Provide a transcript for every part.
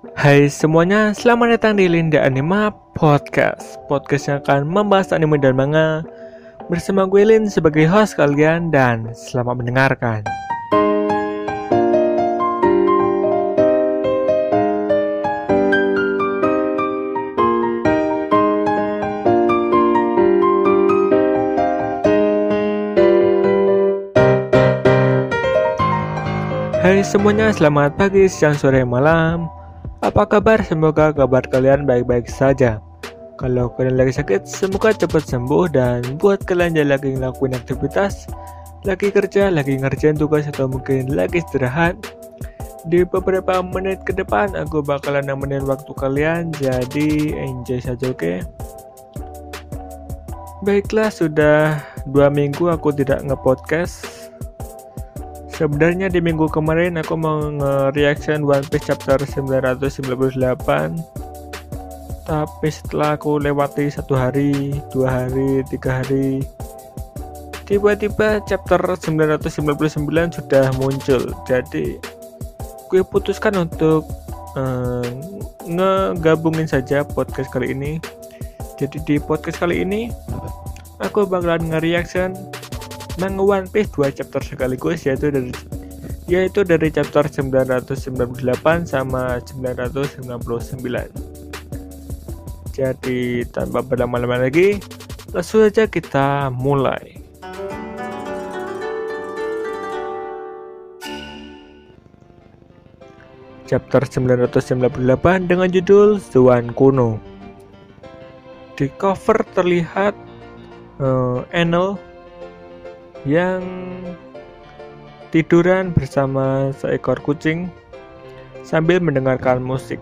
Hai semuanya, selamat datang di Linda Anima Podcast. Podcast yang akan membahas anime dan manga. Bersama gue Lin sebagai host kalian dan selamat mendengarkan. Hai semuanya, selamat pagi, siang, sore, malam Apa kabar? Semoga kabar kalian baik-baik saja Kalau kalian lagi sakit, semoga cepat sembuh Dan buat kalian yang lagi ngelakuin aktivitas Lagi kerja, lagi ngerjain tugas, atau mungkin lagi istirahat Di beberapa menit ke depan, aku bakalan nemenin waktu kalian Jadi enjoy saja, oke? Okay? Baiklah, sudah dua minggu aku tidak nge-podcast Sebenarnya di minggu kemarin aku mau nge-reaction One Piece chapter 998 Tapi setelah aku lewati satu hari, dua hari, tiga hari Tiba-tiba chapter 999 sudah muncul. Jadi gue putuskan untuk uh, ngegabungin saja podcast kali ini. Jadi di podcast kali ini Aku bakalan nge-reaction manga One Piece dua chapter sekaligus yaitu dari yaitu dari chapter 998 sama 999. Jadi tanpa berlama-lama lagi, langsung saja kita mulai. Chapter 998 dengan judul Zuan Kuno. Di cover terlihat uh, Enel yang tiduran bersama seekor kucing sambil mendengarkan musik.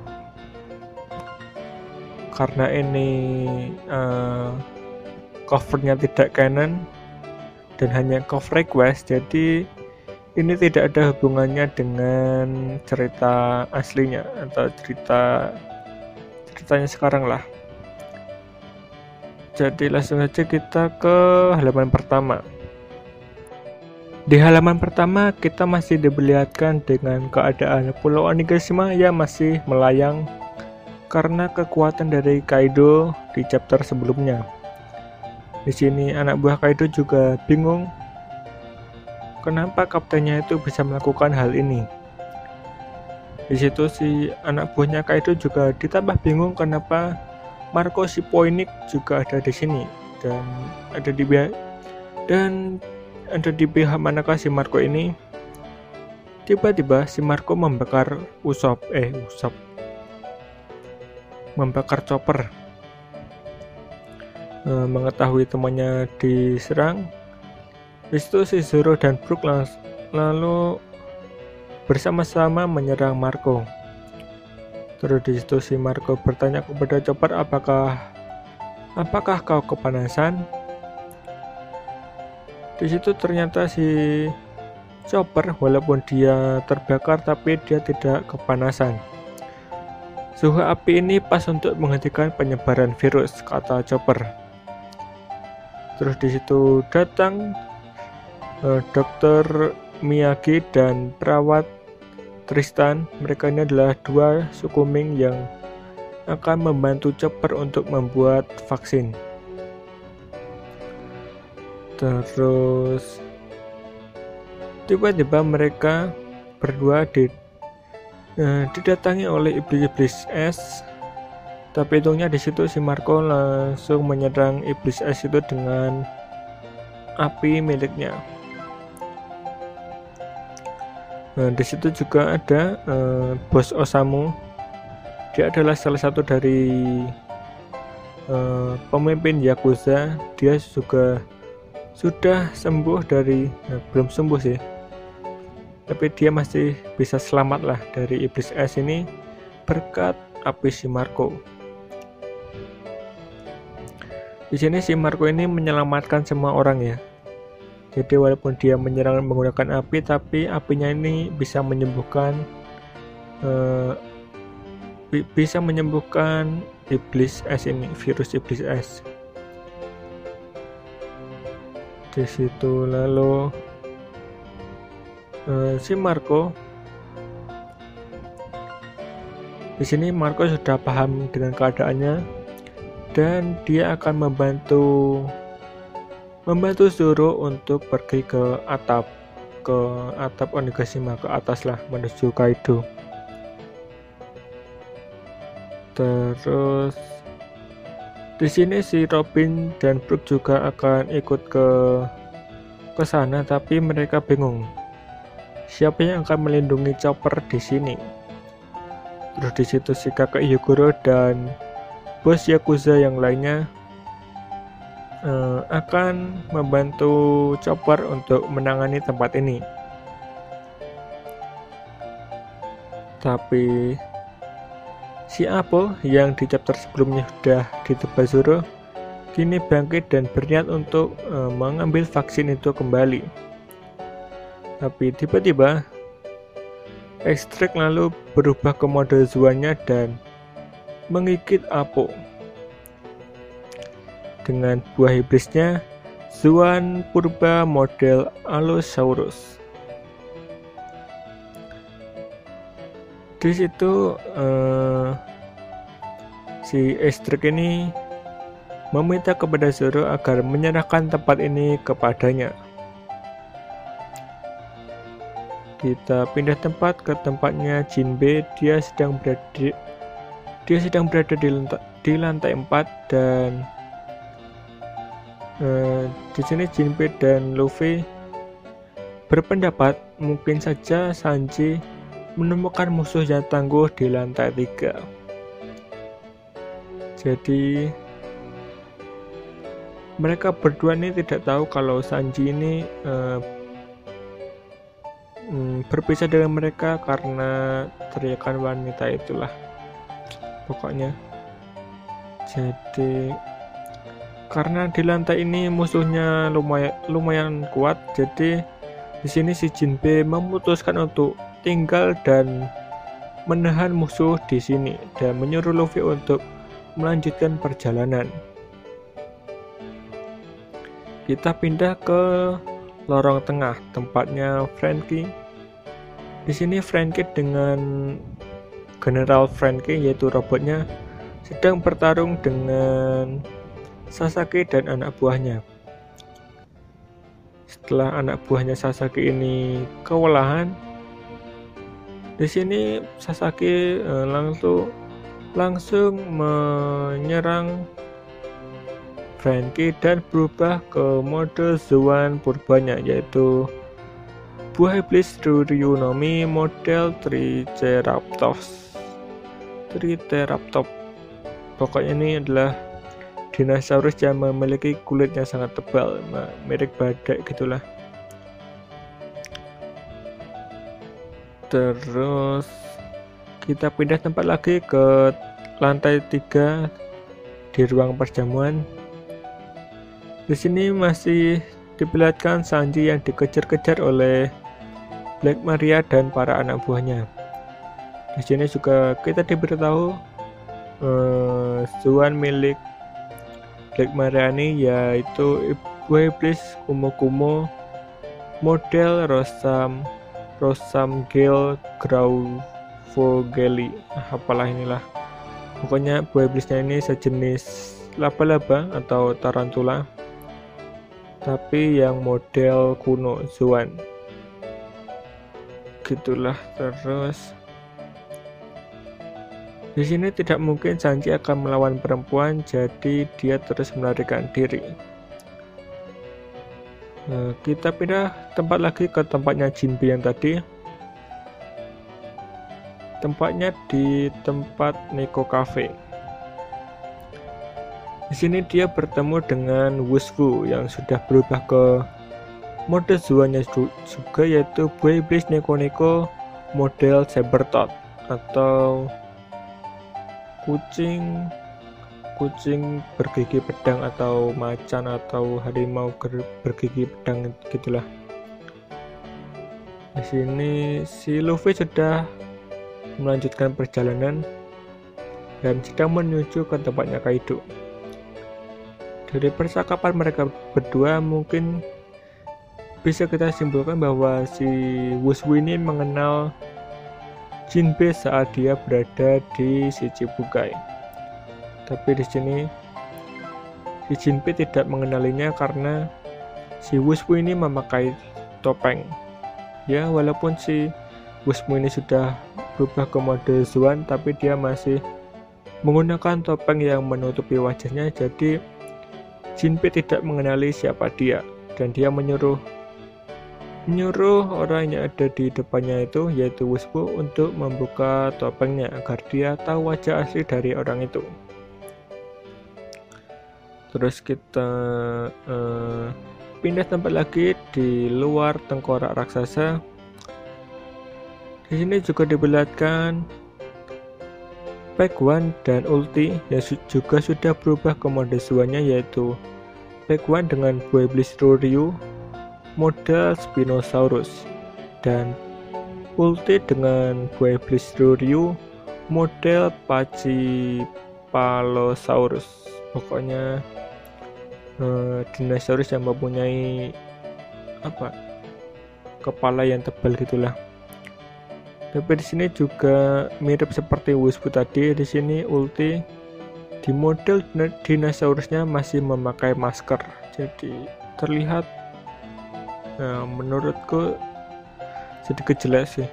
Karena ini uh, covernya tidak canon dan hanya cover request, jadi ini tidak ada hubungannya dengan cerita aslinya atau cerita ceritanya sekarang lah. Jadi langsung saja kita ke halaman pertama. Di halaman pertama, kita masih diperlihatkan dengan keadaan Pulau Onigashima yang masih melayang karena kekuatan dari Kaido di chapter sebelumnya. Di sini anak buah Kaido juga bingung kenapa kaptennya itu bisa melakukan hal ini. Di situ si anak buahnya Kaido juga ditambah bingung kenapa Marco si Poinik juga ada di sini dan ada di dan ada di pihak manakah si Marco ini? Tiba-tiba si Marco membakar Usop, eh Usop, membakar Chopper. E, mengetahui temannya diserang, itu si Zoro dan Brook lalu bersama-sama menyerang Marco. Terus di situ si Marco bertanya kepada Chopper apakah apakah kau kepanasan? Di situ ternyata si Chopper walaupun dia terbakar tapi dia tidak kepanasan. Suhu api ini pas untuk menghentikan penyebaran virus, kata Chopper. Terus di situ datang uh, dokter Miyagi dan perawat Tristan. Mereka ini adalah dua suku Ming yang akan membantu Chopper untuk membuat vaksin terus tiba-tiba mereka berdua di, uh, didatangi oleh iblis-iblis es. Tapi untungnya di situ si Marco langsung menyerang iblis es itu dengan api miliknya. Nah di situ juga ada uh, bos Osamu. Dia adalah salah satu dari uh, pemimpin Yakuza. Dia juga sudah sembuh dari nah, belum sembuh sih. Tapi dia masih bisa selamat lah dari iblis es ini. Berkat api si Marco. Di sini si Marco ini menyelamatkan semua orang ya. Jadi walaupun dia menyerang menggunakan api tapi apinya ini bisa menyembuhkan uh, bisa menyembuhkan iblis es ini virus iblis es di situ lalu uh, si Marco Di sini Marco sudah paham dengan keadaannya dan dia akan membantu membantu Zoro untuk pergi ke atap ke atap Onigashima ke atas lah menuju Kaido. Terus di sini si Robin dan Brook juga akan ikut ke ke sana tapi mereka bingung siapa yang akan melindungi Chopper di sini. Terus di situ si kakak Yogoro dan bos Yakuza yang lainnya uh, akan membantu Chopper untuk menangani tempat ini. Tapi si Apo yang di chapter sebelumnya sudah ditebas Zoro kini bangkit dan berniat untuk uh, mengambil vaksin itu kembali. Tapi tiba-tiba Ekstrak lalu berubah ke mode zuannya dan menggigit Apo. Dengan buah iblisnya, Zuan purba model Allosaurus. Di situ uh, si Ekstrak ini meminta kepada Zoro agar menyerahkan tempat ini kepadanya. Kita pindah tempat ke tempatnya Jinbe. Dia sedang berada dia sedang berada di lantai, di lantai 4 dan uh, di sini Jinbe dan Luffy berpendapat mungkin saja Sanji menemukan musuh yang tangguh di lantai 3. Jadi mereka berdua ini tidak tahu kalau Sanji ini uh, berpisah dengan mereka karena teriakan wanita itulah pokoknya jadi karena di lantai ini musuhnya lumayan lumayan kuat jadi di sini si Jinbe memutuskan untuk tinggal dan menahan musuh di sini dan menyuruh Luffy untuk melanjutkan perjalanan. Kita pindah ke lorong tengah tempatnya Frankie. Di sini Frankie dengan General Frankie yaitu robotnya sedang bertarung dengan Sasaki dan anak buahnya. Setelah anak buahnya Sasaki ini kewalahan, di sini Sasaki eh, langsung langsung menyerang Frankie dan berubah ke mode Zuan purbanya yaitu buah iblis Ryunomi model Triceratops. Triceratops. Pokoknya ini adalah dinosaurus yang memiliki kulit yang sangat tebal mirip badak gitulah terus kita pindah tempat lagi ke lantai 3 di ruang perjamuan di sini masih diperlihatkan Sanji yang dikejar-kejar oleh Black Maria dan para anak buahnya. Di sini juga kita diberitahu uh, Zuan milik Black Maria ini yaitu Ibu Iblis Kumo Kumo model Rosam Rosam Gel Grauvogeli apalah inilah. Pokoknya buah iblisnya ini sejenis laba-laba atau tarantula. Tapi yang model kuno Zuan. Gitulah terus. Di sini tidak mungkin Sanji akan melawan perempuan jadi dia terus melarikan diri nah, kita pindah tempat lagi ke tempatnya Jinbe yang tadi. Tempatnya di tempat Neko Cafe. Di sini dia bertemu dengan Wusfu yang sudah berubah ke mode zuanya juga yaitu iblis Neko Neko model Sabertot atau kucing kucing bergigi pedang atau macan atau harimau bergigi pedang gitulah di sini si Luffy sudah melanjutkan perjalanan dan sedang menuju ke tempatnya Kaido. Dari percakapan mereka berdua mungkin bisa kita simpulkan bahwa si Wuswu ini mengenal Jinbe saat dia berada di Shichibukai. Tapi di sini si Jinbe tidak mengenalinya karena si Wuspu ini memakai topeng. Ya, walaupun si Wuspu ini sudah berubah ke mode Zuan, tapi dia masih menggunakan topeng yang menutupi wajahnya, jadi Jinbe tidak mengenali siapa dia, dan dia menyuruh menyuruh orang yang ada di depannya itu yaitu Wuspu untuk membuka topengnya agar dia tahu wajah asli dari orang itu terus kita uh, pindah tempat lagi di luar tengkorak raksasa. Di sini juga diperlihatkan Pack One dan Ulti yang juga sudah berubah ke mode suanya yaitu Pack One dengan buah iblis Roryu model Spinosaurus dan Ulti dengan buaya iblis Roryu model Pachypalosaurus. Pokoknya eh, dinosaurus yang mempunyai apa kepala yang tebal gitulah. Tapi di sini juga mirip seperti Wispu tadi. Di sini Ulti di model dinosaurusnya masih memakai masker. Jadi terlihat nah, menurutku sedikit jelek sih.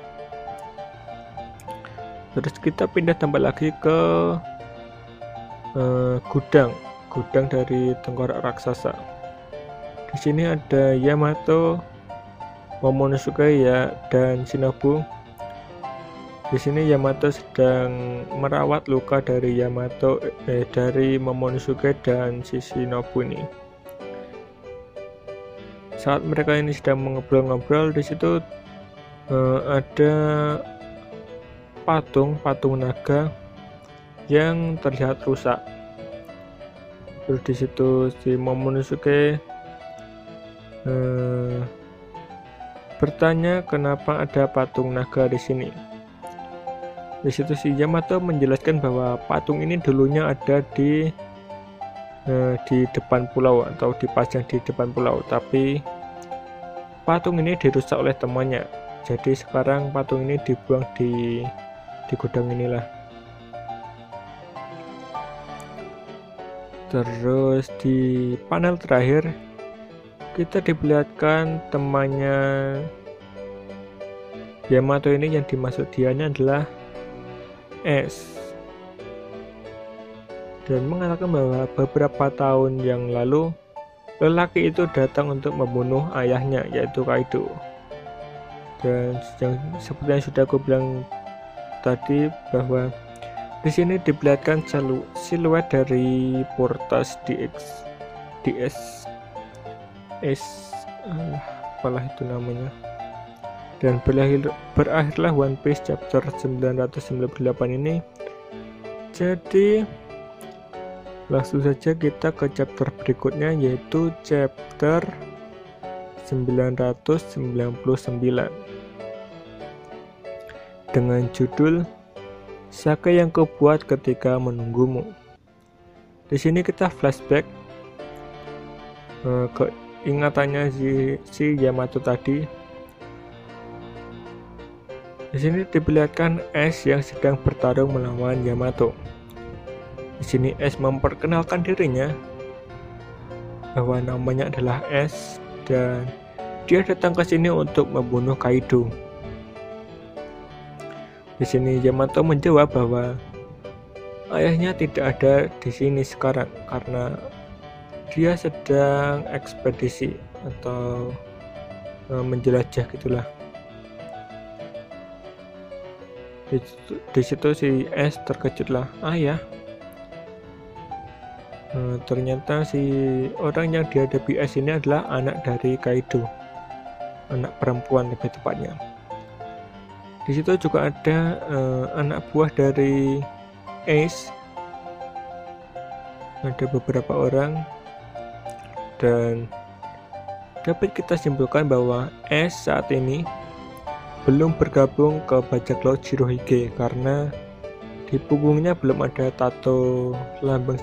Terus kita pindah tempat lagi ke uh, gudang gudang dari tengkorak raksasa. Di sini ada Yamato Momonosuke ya dan Shinobu. Di sini Yamato sedang merawat luka dari Yamato eh, dari Momonosuke dan Shinobu ini. Saat mereka ini sedang mengobrol-ngobrol di situ uh, ada patung patung naga yang terlihat rusak terus di situ si Momonosuke uh, bertanya kenapa ada patung naga di sini. Di situ si Yamato menjelaskan bahwa patung ini dulunya ada di uh, di depan pulau atau dipajang di depan pulau tapi patung ini dirusak oleh temannya. Jadi sekarang patung ini dibuang di di gudang inilah terus di panel terakhir kita diperlihatkan temannya Yamato ini yang dimaksud dianya adalah S dan mengatakan bahwa beberapa tahun yang lalu Lelaki itu datang untuk membunuh ayahnya, yaitu Kaido. Dan yang seperti yang sudah aku bilang tadi bahwa di sini diperlihatkan siluet dari Portas DX DS S uh, apalah itu namanya. Dan berakhir, berakhirlah One Piece chapter 998 ini. Jadi Langsung saja kita ke chapter berikutnya yaitu chapter 999 dengan judul Sake yang kau buat ketika menunggumu. Di sini kita flashback uh, ke ingatannya si, si Yamato tadi. Di sini diperlihatkan Ash yang sedang bertarung melawan Yamato. Di sini S memperkenalkan dirinya bahwa namanya adalah S dan dia datang ke sini untuk membunuh Kaido. Di sini Yamato menjawab bahwa ayahnya tidak ada di sini sekarang karena dia sedang ekspedisi atau e, menjelajah gitulah. Di, di situ si S terkejutlah, ayah? Hmm, ternyata si orang yang dihadapi S ini adalah anak dari Kaido. Anak perempuan lebih tepatnya di situ juga ada uh, anak buah dari Ace. Ada beberapa orang. Dan dapat kita simpulkan bahwa Ace saat ini belum bergabung ke bajak laut Shirohige karena di punggungnya belum ada tato lambang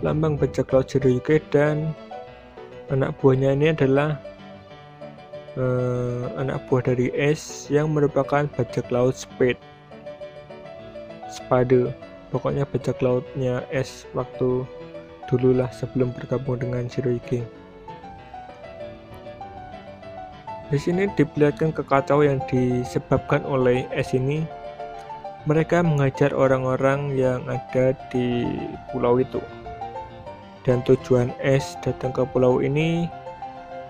lambang bajak laut Jiroyuke dan anak buahnya ini adalah uh, anak buah dari S yang merupakan bajak laut Spade. Spade. Pokoknya bajak lautnya S waktu dululah sebelum bergabung dengan Shirohige di sini diperlihatkan kekacauan yang disebabkan oleh S ini. Mereka mengajar orang-orang yang ada di pulau itu. Dan tujuan S datang ke pulau ini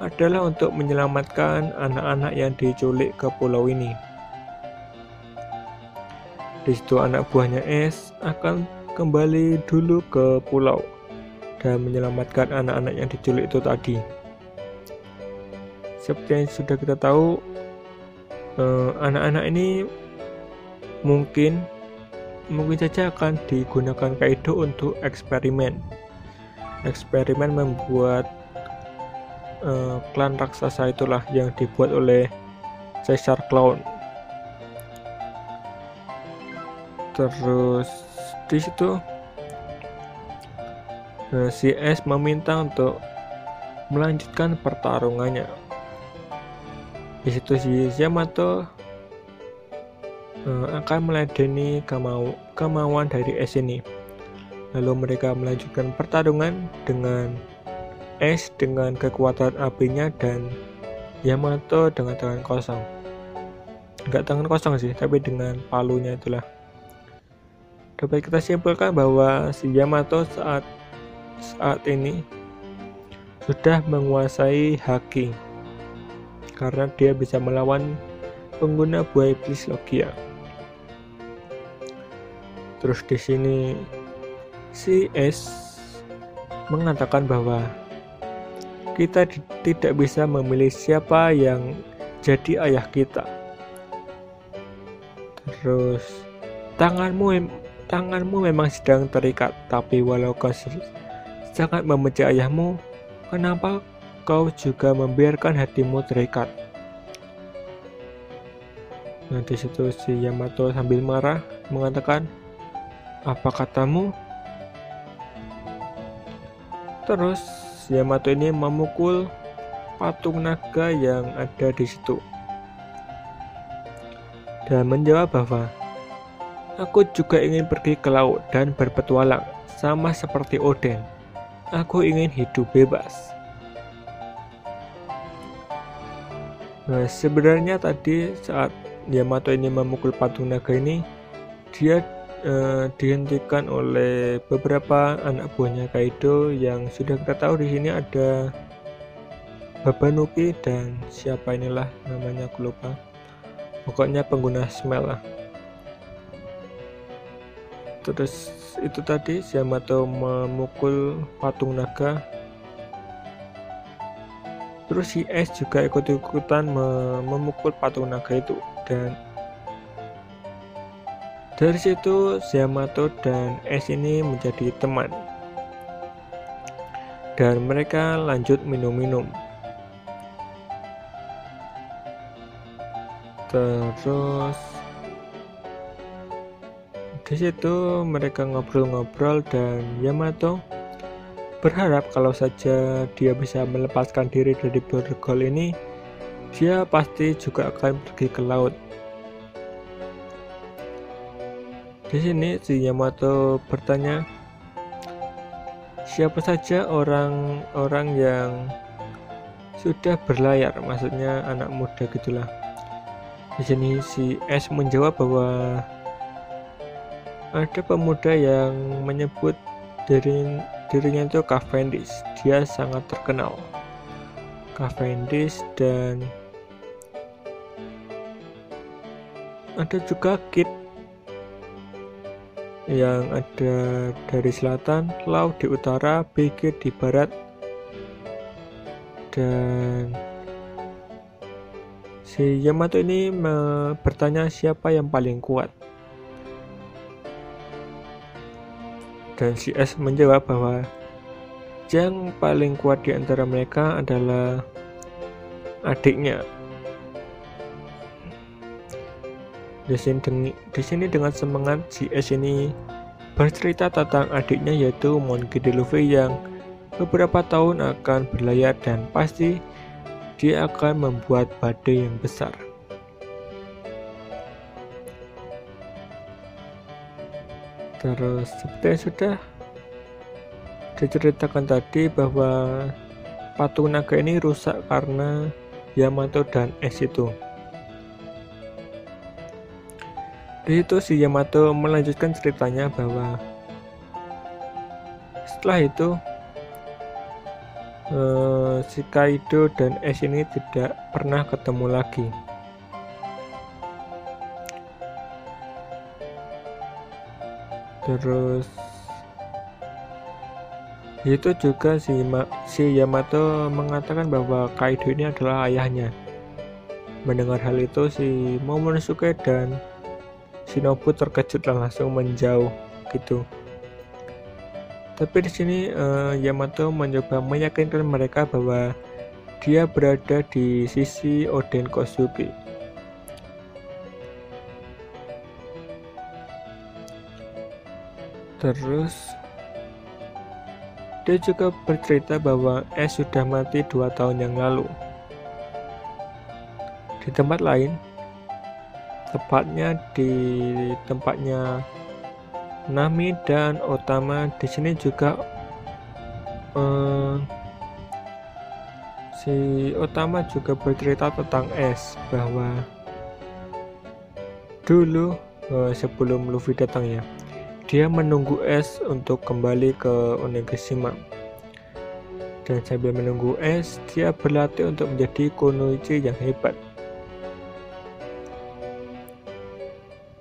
adalah untuk menyelamatkan anak-anak yang diculik ke pulau ini. Di situ anak buahnya S akan kembali dulu ke pulau dan menyelamatkan anak-anak yang diculik itu tadi. Seperti yang sudah kita tahu, eh, anak-anak ini mungkin mungkin saja akan digunakan Kaido untuk eksperimen eksperimen membuat uh, klan raksasa itulah yang dibuat oleh Caesar Clown. Terus di situ uh, si S meminta untuk melanjutkan pertarungannya. Di situ si Yamato uh, akan meladeni kemau kemauan dari S ini Lalu mereka melanjutkan pertarungan dengan Es dengan kekuatan apinya dan Yamato dengan tangan kosong. Enggak tangan kosong sih, tapi dengan palunya itulah. Dapat kita simpulkan bahwa si Yamato saat saat ini sudah menguasai haki karena dia bisa melawan pengguna buah iblis Logia. Terus di sini Si S mengatakan bahwa kita tidak bisa memilih siapa yang jadi ayah kita. Terus tanganmu tanganmu memang sedang terikat, tapi walau kau sangat membenci ayahmu, kenapa kau juga membiarkan hatimu terikat? Nah, di situ si Yamato sambil marah mengatakan, "Apa katamu? Terus Yamato ini memukul patung naga yang ada di situ. Dan menjawab bahwa Aku juga ingin pergi ke laut dan berpetualang, sama seperti Oden. Aku ingin hidup bebas. Nah, sebenarnya tadi saat Yamato ini memukul patung naga ini, dia uh, dihentikan oleh beberapa anak buahnya Kaido yang sudah kita tahu di sini ada Babanuki dan siapa inilah namanya aku lupa. Pokoknya pengguna smell lah. Terus itu tadi Yamato memukul patung naga. Terus si S juga ikut-ikutan memukul patung naga itu dan dari situ Yamato dan S ini menjadi teman. Dan mereka lanjut minum-minum. Terus di situ mereka ngobrol-ngobrol dan Yamato berharap kalau saja dia bisa melepaskan diri dari borgol ini, dia pasti juga akan pergi ke laut Di sini si Yamato bertanya, siapa saja orang-orang yang sudah berlayar, maksudnya anak muda gitulah. Di sini si S menjawab bahwa ada pemuda yang menyebut diri, dirinya itu Cavendish. Dia sangat terkenal. Cavendish dan ada juga Kit yang ada dari selatan, laut di utara, BG di barat, dan si Yamato ini bertanya siapa yang paling kuat. Dan si S menjawab bahwa yang paling kuat di antara mereka adalah adiknya Di sini, di sini dengan semangat si S ini bercerita tentang adiknya yaitu Monkey D. Luffy yang beberapa tahun akan berlayar dan pasti dia akan membuat badai yang besar. terus seperti yang sudah diceritakan tadi bahwa patung naga ini rusak karena Yamato dan Es itu di situ si Yamato melanjutkan ceritanya bahwa setelah itu uh, si Kaido dan Es ini tidak pernah ketemu lagi. Terus itu juga si, Ma, si Yamato mengatakan bahwa Kaido ini adalah ayahnya. Mendengar hal itu si Momonosuke dan Shinobu terkejut dan langsung menjauh gitu tapi di sini uh, Yamato mencoba meyakinkan mereka bahwa dia berada di sisi Oden Kosuke Terus dia juga bercerita bahwa S sudah mati dua tahun yang lalu. Di tempat lain, tepatnya di tempatnya Nami dan Otama di sini juga eh, si Otama juga bercerita tentang S bahwa dulu eh, sebelum Luffy datang ya dia menunggu Es untuk kembali ke Onigashima. Dan sambil menunggu Es, dia berlatih untuk menjadi kunoichi yang hebat.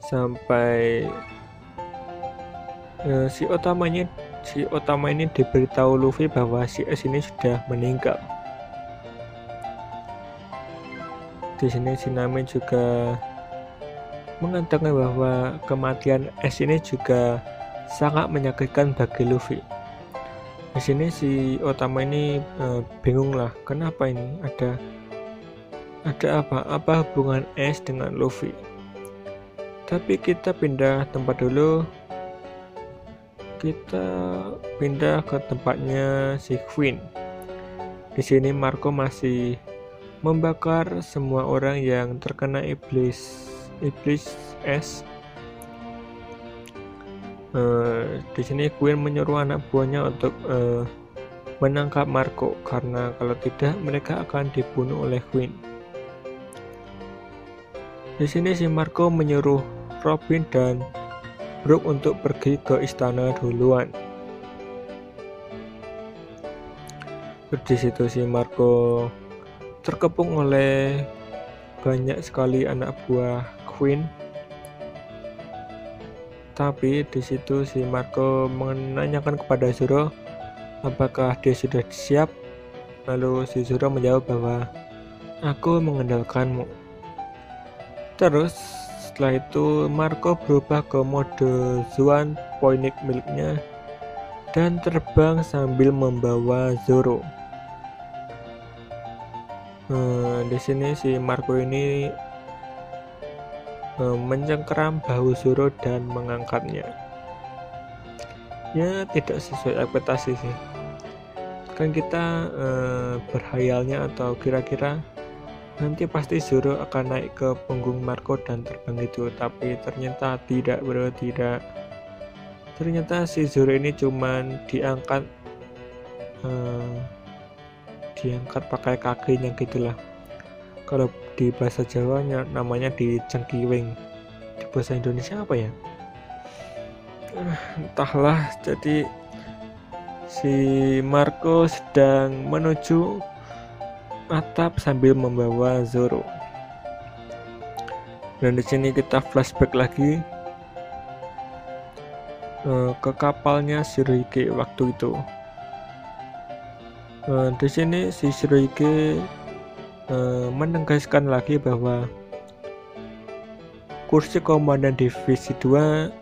Sampai uh, si utamanya si utama ini diberitahu Luffy bahwa si Es ini sudah meninggal. Di sini si Nami juga mengatakan bahwa kematian S ini juga sangat menyakitkan bagi Luffy. Di sini si Otama ini e, bingung lah, kenapa ini ada ada apa? Apa hubungan S dengan Luffy? Tapi kita pindah tempat dulu. Kita pindah ke tempatnya si Queen. Di sini Marco masih membakar semua orang yang terkena iblis iblis es. Uh, di sini Queen menyuruh anak buahnya untuk uh, menangkap Marco karena kalau tidak mereka akan dibunuh oleh Queen. Di sini si Marco menyuruh Robin dan Brook untuk pergi ke istana duluan. Di situ si Marco terkepung oleh banyak sekali anak buah Queen. Tapi di situ si Marco menanyakan kepada Zoro apakah dia sudah siap? Lalu si Zoro menjawab bahwa aku mengandalkanmu terus setelah itu Marco berubah ke mode Zuan Poinik miliknya dan terbang sambil membawa Zoro. Hmm, di sini si Marco ini Eh, mencengkeram bahu Zoro dan mengangkatnya. Ya tidak sesuai ekspektasi sih. Kan kita eh, berhayalnya atau kira-kira nanti pasti Zoro akan naik ke punggung Marco dan terbang itu, tapi ternyata tidak bro, tidak. Ternyata si Zoro ini cuman diangkat eh, diangkat pakai kakinya gitulah. Kalau di bahasa Jawa namanya di cengkiwing. Di bahasa Indonesia apa ya? Ah, entahlah. Jadi si Marco sedang menuju atap sambil membawa Zoro dan di sini kita flashback lagi uh, ke kapalnya Shirohige waktu itu uh, di sini si Shirohige Eh, menegaskan lagi bahwa kursi komandan divisi 2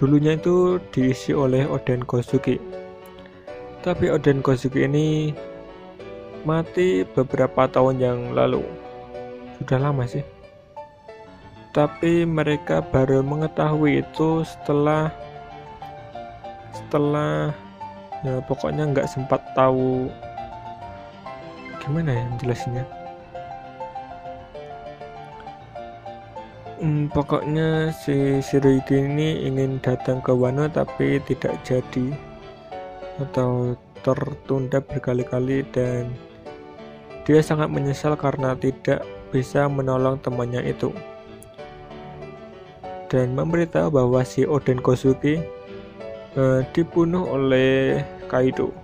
dulunya itu diisi oleh Oden Kosugi. Tapi Oden Kosugi ini mati beberapa tahun yang lalu. Sudah lama sih. Tapi mereka baru mengetahui itu setelah setelah ya pokoknya nggak sempat tahu gimana ya jelasinnya Hmm, pokoknya si Shiroyuki ini ingin datang ke Wano tapi tidak jadi atau tertunda berkali-kali dan dia sangat menyesal karena tidak bisa menolong temannya itu dan memberitahu bahwa si Oden Kosuke uh, dibunuh oleh Kaido.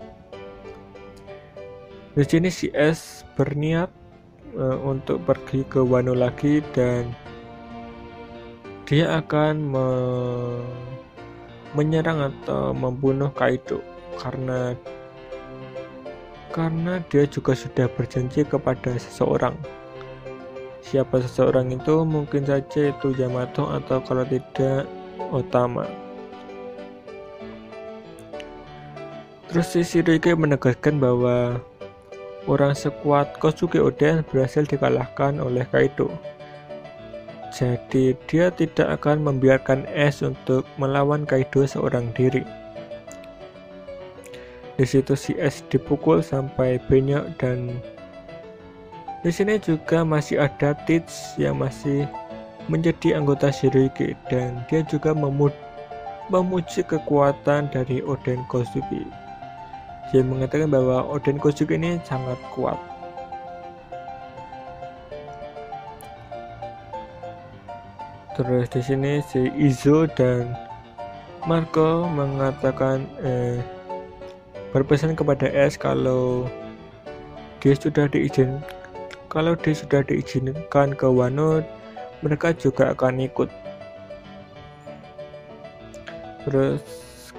Di sini si S berniat uh, untuk pergi ke Wano lagi dan dia akan me menyerang atau membunuh Kaido karena karena dia juga sudah berjanji kepada seseorang. Siapa seseorang itu mungkin saja itu Yamato atau kalau tidak Otama. Terus si Shiroike menegaskan bahwa orang sekuat Kosuke Oden berhasil dikalahkan oleh Kaido. Jadi dia tidak akan membiarkan Es untuk melawan Kaido seorang diri. Di situ si Es dipukul sampai banyak dan di sini juga masih ada Teach yang masih menjadi anggota Shiroiki dan dia juga memud memuji kekuatan dari Oden Kosugi. Dia mengatakan bahwa Oden Kosugi ini sangat kuat. Terus di sini si Izo dan Marco mengatakan eh, berpesan kepada S kalau dia sudah diizin kalau dia sudah diizinkan ke Wano mereka juga akan ikut. Terus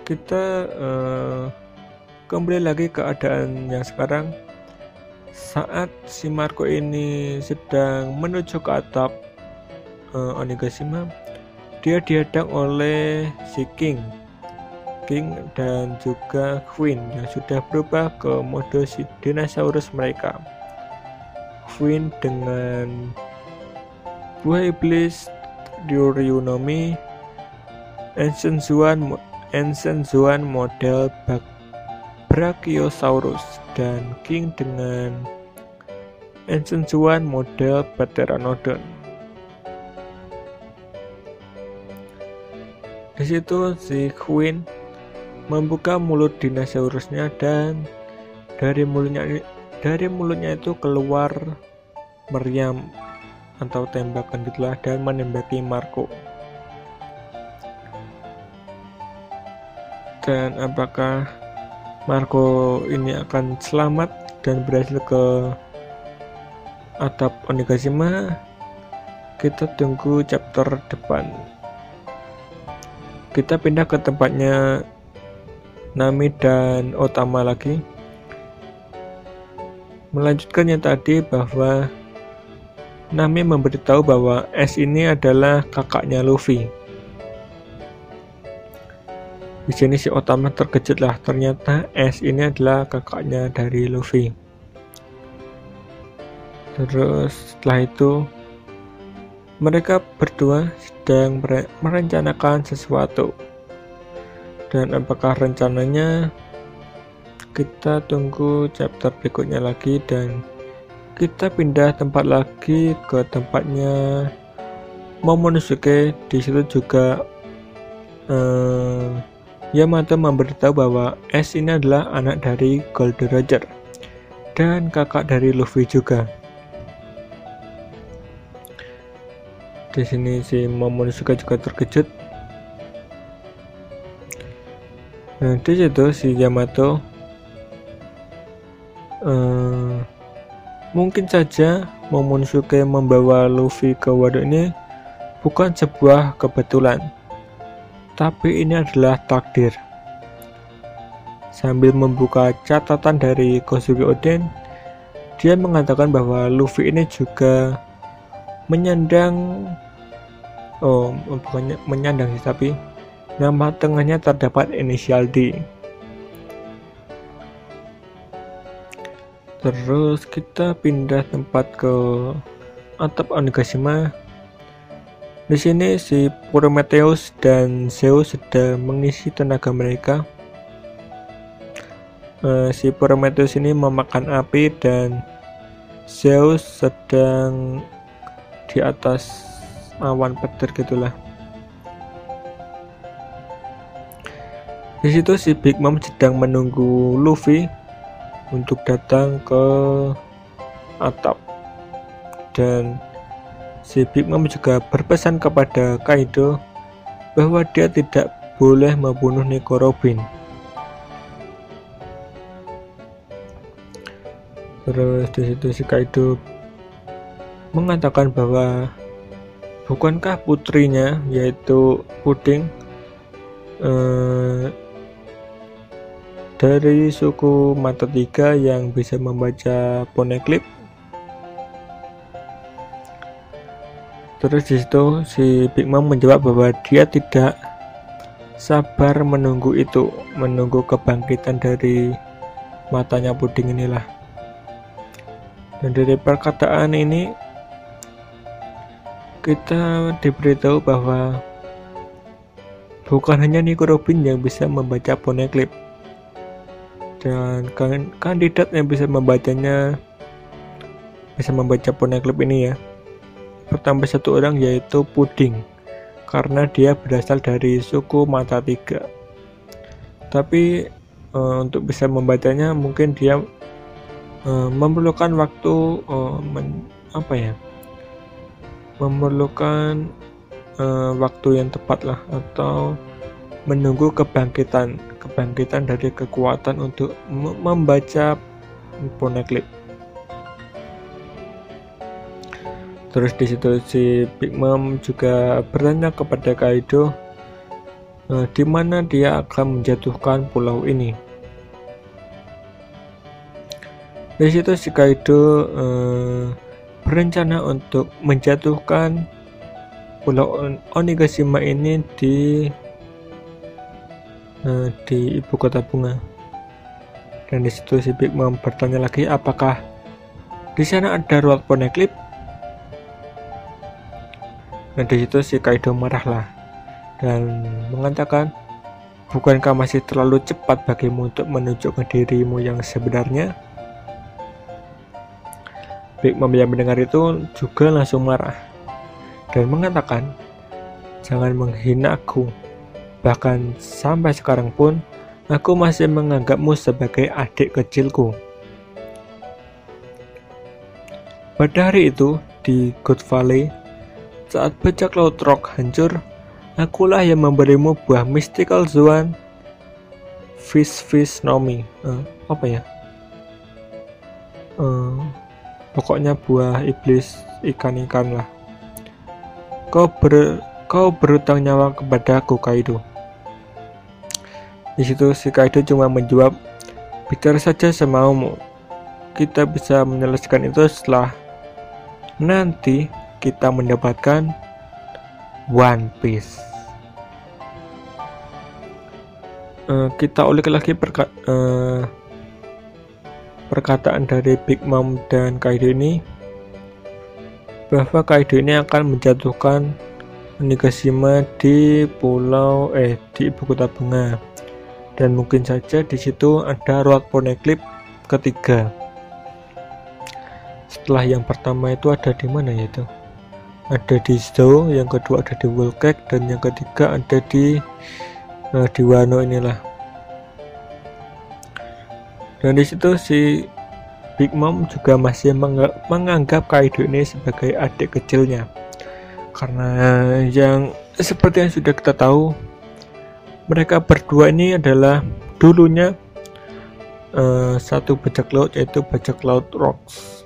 kita eh, kembali lagi ke keadaan yang sekarang. Saat si Marco ini sedang menuju ke atap uh, Onigashima dia dihadang oleh si King King dan juga Queen yang sudah berubah ke mode dinosaurus mereka. Queen dengan buah iblis Ryunomi Ancient Zuan Ancient Zuan model Brachiosaurus dan King dengan Ancient Zuan model Pteranodon Di situ si Queen membuka mulut dinosaurusnya dan dari mulutnya dari mulutnya itu keluar meriam atau tembakan gitulah dan menembaki Marco. Dan apakah Marco ini akan selamat dan berhasil ke atap Onigashima? Kita tunggu chapter depan kita pindah ke tempatnya Nami dan Otama lagi. Melanjutkannya tadi bahwa Nami memberitahu bahwa S ini adalah kakaknya Luffy. Di sini si Otama terkejut lah ternyata S ini adalah kakaknya dari Luffy. Terus setelah itu mereka berdua sedang merencanakan sesuatu. Dan apakah rencananya kita tunggu chapter berikutnya lagi dan kita pindah tempat lagi ke tempatnya Momonosuke di situ juga eh, Yamato memberitahu bahwa S ini adalah anak dari Gold Roger dan kakak dari Luffy juga. di sini si Momonosuke juga terkejut di situ si Yamato. Uh, mungkin saja Momonosuke membawa Luffy ke waduk ini bukan sebuah kebetulan. Tapi ini adalah takdir. Sambil membuka catatan dari Kosuke Oden dia mengatakan bahwa Luffy ini juga menyandang oh bukannya menyandang sih tapi nama tengahnya terdapat inisial D. Terus kita pindah tempat ke atap Onigashima. Di sini si Prometheus dan Zeus sedang mengisi tenaga mereka. Uh, si Prometheus ini memakan api dan Zeus sedang di atas awan petir gitulah di situ si Big Mom sedang menunggu Luffy untuk datang ke atap. Dan si Big Mom juga berpesan kepada Kaido bahwa dia tidak boleh membunuh Nico Robin. Terus di situ si Kaido mengatakan bahwa bukankah putrinya yaitu Puding eh, dari suku mata tiga yang bisa membaca poneglyph terus di situ si Big Mom menjawab bahwa dia tidak sabar menunggu itu menunggu kebangkitan dari matanya puding inilah. Dan dari perkataan ini kita diberitahu bahwa bukan hanya Nico Robin yang bisa membaca poneglyph dan kan, kandidat yang bisa membacanya bisa membaca poneglyph ini ya pertama satu orang yaitu Puding. Karena dia berasal dari suku mata tiga. Tapi e, untuk bisa membacanya mungkin dia e, memerlukan waktu e, men, apa ya memerlukan uh, waktu yang tepat lah atau menunggu kebangkitan kebangkitan dari kekuatan untuk membaca poneglyph terus di situ si Big Mom juga bertanya kepada Kaido uh, di mana dia akan menjatuhkan pulau ini? Di situ si Kaido uh, berencana untuk menjatuhkan Pulau Onigashima ini di uh, di ibu kota bunga. Dan di situ si Big Mom bertanya lagi apakah di sana ada ruang poneglyph? Dan di situ si Kaido marahlah dan mengatakan bukankah masih terlalu cepat bagimu untuk menunjukkan dirimu yang sebenarnya? Big Mom yang mendengar itu juga langsung marah dan mengatakan, "Jangan menghina aku. Bahkan sampai sekarang pun, aku masih menganggapmu sebagai adik kecilku." Pada hari itu, di Good Valley, saat bajak laut rock hancur, akulah yang memberimu buah mystical Zuan Fish Fish Nomi. Uh, apa ya? Uh, pokoknya buah iblis ikan-ikan lah kau ber kau berutang nyawa kepada aku Kaido di situ si Kaido cuma menjawab bicara saja semaumu. Kita bisa menyelesaikan itu setelah nanti kita mendapatkan One Piece. Uh, kita ulik lagi perka uh, perkataan dari Big Mom dan Kaido ini bahwa Kaido ini akan menjatuhkan Onigashima di pulau eh di ibu kota bunga dan mungkin saja di situ ada Road Poneglyph ketiga. Setelah yang pertama itu ada di mana ya itu? Ada di Zou yang kedua ada di Wolkek dan yang ketiga ada di uh, di Wano inilah. Dan di situ si Big Mom juga masih meng menganggap Kaido ini sebagai adik kecilnya. Karena yang seperti yang sudah kita tahu mereka berdua ini adalah dulunya uh, satu bajak laut yaitu bajak laut Rocks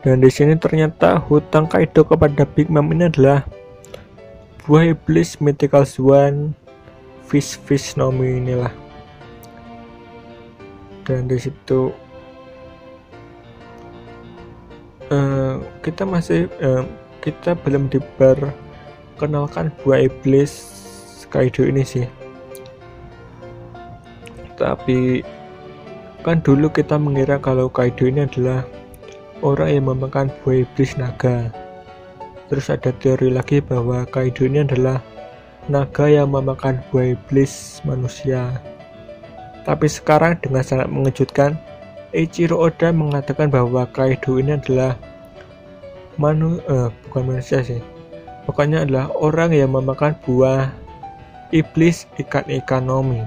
dan di sini ternyata hutang Kaido kepada Big Mom ini adalah buah iblis mythical swan fish fish nomi inilah. Dan di situ uh, kita masih uh, kita belum diperkenalkan buah iblis Kaido ini sih. Tapi kan dulu kita mengira kalau Kaido ini adalah orang yang memakan buah iblis naga. Terus ada teori lagi bahwa Kaido ini adalah naga yang memakan buah iblis manusia. Tapi sekarang dengan sangat mengejutkan, Eiichiro Oda mengatakan bahwa Kaido ini adalah manu eh, bukan manusia sih. Pokoknya adalah orang yang memakan buah iblis ikan ekonomi.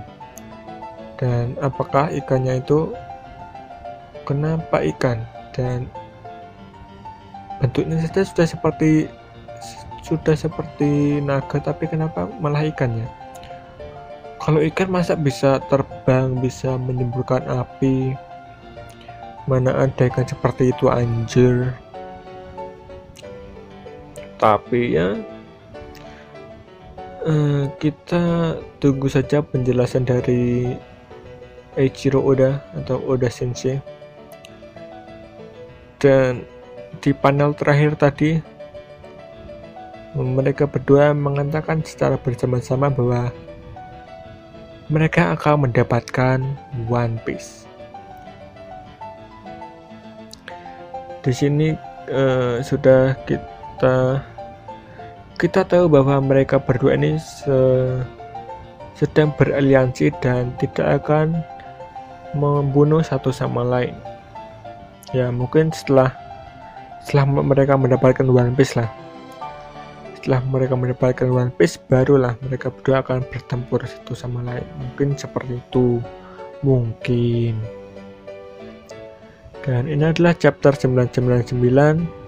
Dan apakah ikannya itu kenapa ikan? Dan bentuknya saja sudah seperti sudah seperti naga tapi kenapa malah ikannya? Kalau ikan masa bisa terbang bisa menimbulkan api? Mana ada ikan seperti itu anjir? Tapi ya uh, kita tunggu saja penjelasan dari Eiichiro Oda atau Oda Sensei. Dan di panel terakhir tadi mereka berdua mengatakan secara bersama-sama bahwa mereka akan mendapatkan One Piece. Di sini uh, sudah kita kita tahu bahwa mereka berdua ini se, sedang beraliansi dan tidak akan membunuh satu sama lain. Ya mungkin setelah setelah mereka mendapatkan One Piece lah. Setelah mereka mendapatkan One Piece, barulah mereka berdua akan bertempur satu sama lain. Mungkin seperti itu. Mungkin. Dan ini adalah chapter 999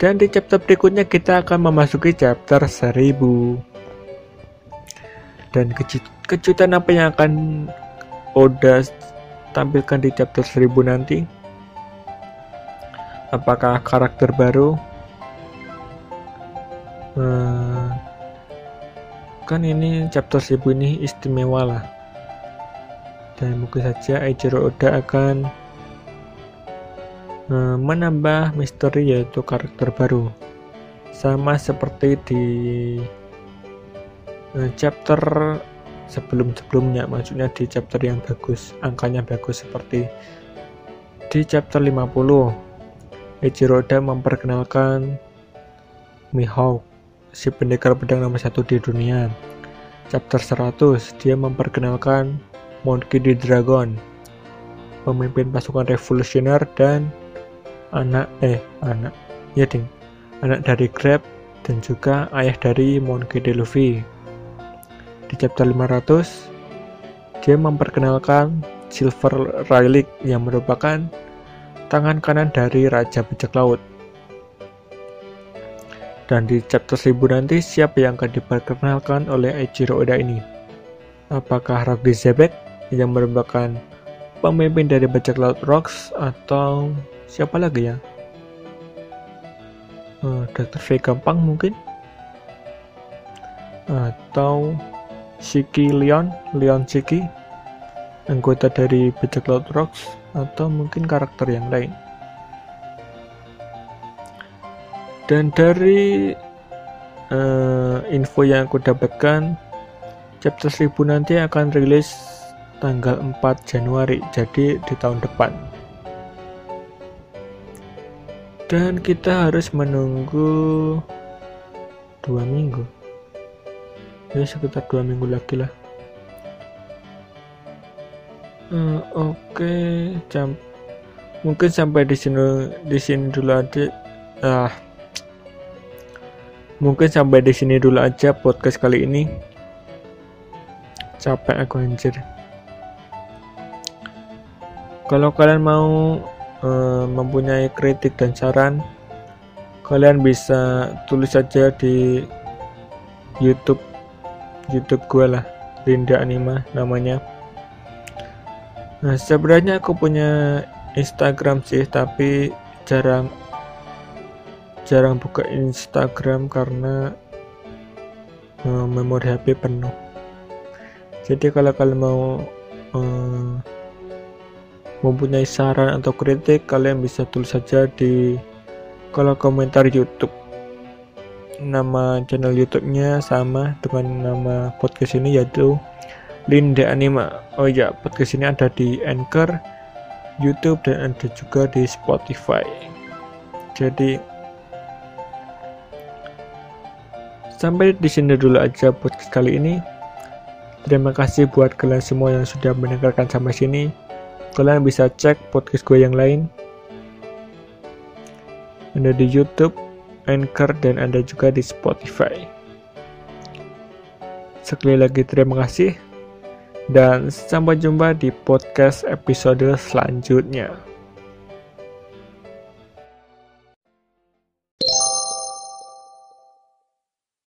dan di chapter berikutnya kita akan memasuki chapter 1000 dan kejutan apa yang akan Oda tampilkan di chapter 1000 nanti? Apakah karakter baru? Hmm, kan ini chapter 1000 ini istimewa lah. Dan mungkin saja Eiichiro Oda akan Eh, menambah misteri yaitu karakter baru sama seperti di eh, chapter sebelum-sebelumnya maksudnya di chapter yang bagus angkanya bagus seperti di chapter 50 Eiichiro Oda memperkenalkan Mihawk si pendekar pedang nomor satu di dunia chapter 100 dia memperkenalkan Monkey D. Dragon pemimpin pasukan revolusioner dan anak eh anak. Ya ding. Anak dari Grab dan juga ayah dari Monkey D. Luffy di chapter 500 dia memperkenalkan Silver Relic yang merupakan tangan kanan dari Raja Bajak Laut. Dan di chapter 1000 nanti siapa yang akan diperkenalkan oleh Eiichiro Oda ini? Apakah Rocky Zebek yang merupakan pemimpin dari bajak laut Rocks atau siapa lagi ya? Uh, Dr. V gampang mungkin? Atau Shiki Leon? Leon Shiki anggota dari Bajak Laut Rocks? Atau mungkin karakter yang lain? Dan dari uh, info yang aku dapatkan chapter 1000 nanti akan rilis tanggal 4 Januari jadi di tahun depan dan kita harus menunggu dua minggu. Ya sekitar dua minggu lagi lah. Uh, oke okay. jam mungkin sampai di sini di sini dulu aja. Ah mungkin sampai di sini dulu aja podcast kali ini. Capek aku anjir. Kalau kalian mau uh, mempunyai kritik dan saran kalian bisa tulis saja di YouTube YouTube gue lah Linda Anima namanya. Nah sebenarnya aku punya Instagram sih tapi jarang jarang buka Instagram karena uh, memori HP penuh. Jadi kalau kalian mau uh, mempunyai saran atau kritik kalian bisa tulis saja di kolom komentar YouTube. Nama channel YouTube-nya sama dengan nama podcast ini yaitu Linda Anima. Oh ya podcast ini ada di Anchor YouTube dan ada juga di Spotify. Jadi sampai di sini dulu aja podcast kali ini. Terima kasih buat kalian semua yang sudah mendengarkan sampai sini kalian bisa cek podcast gue yang lain ada di YouTube, Anchor, dan ada juga di Spotify. Sekali lagi terima kasih dan sampai jumpa di podcast episode selanjutnya.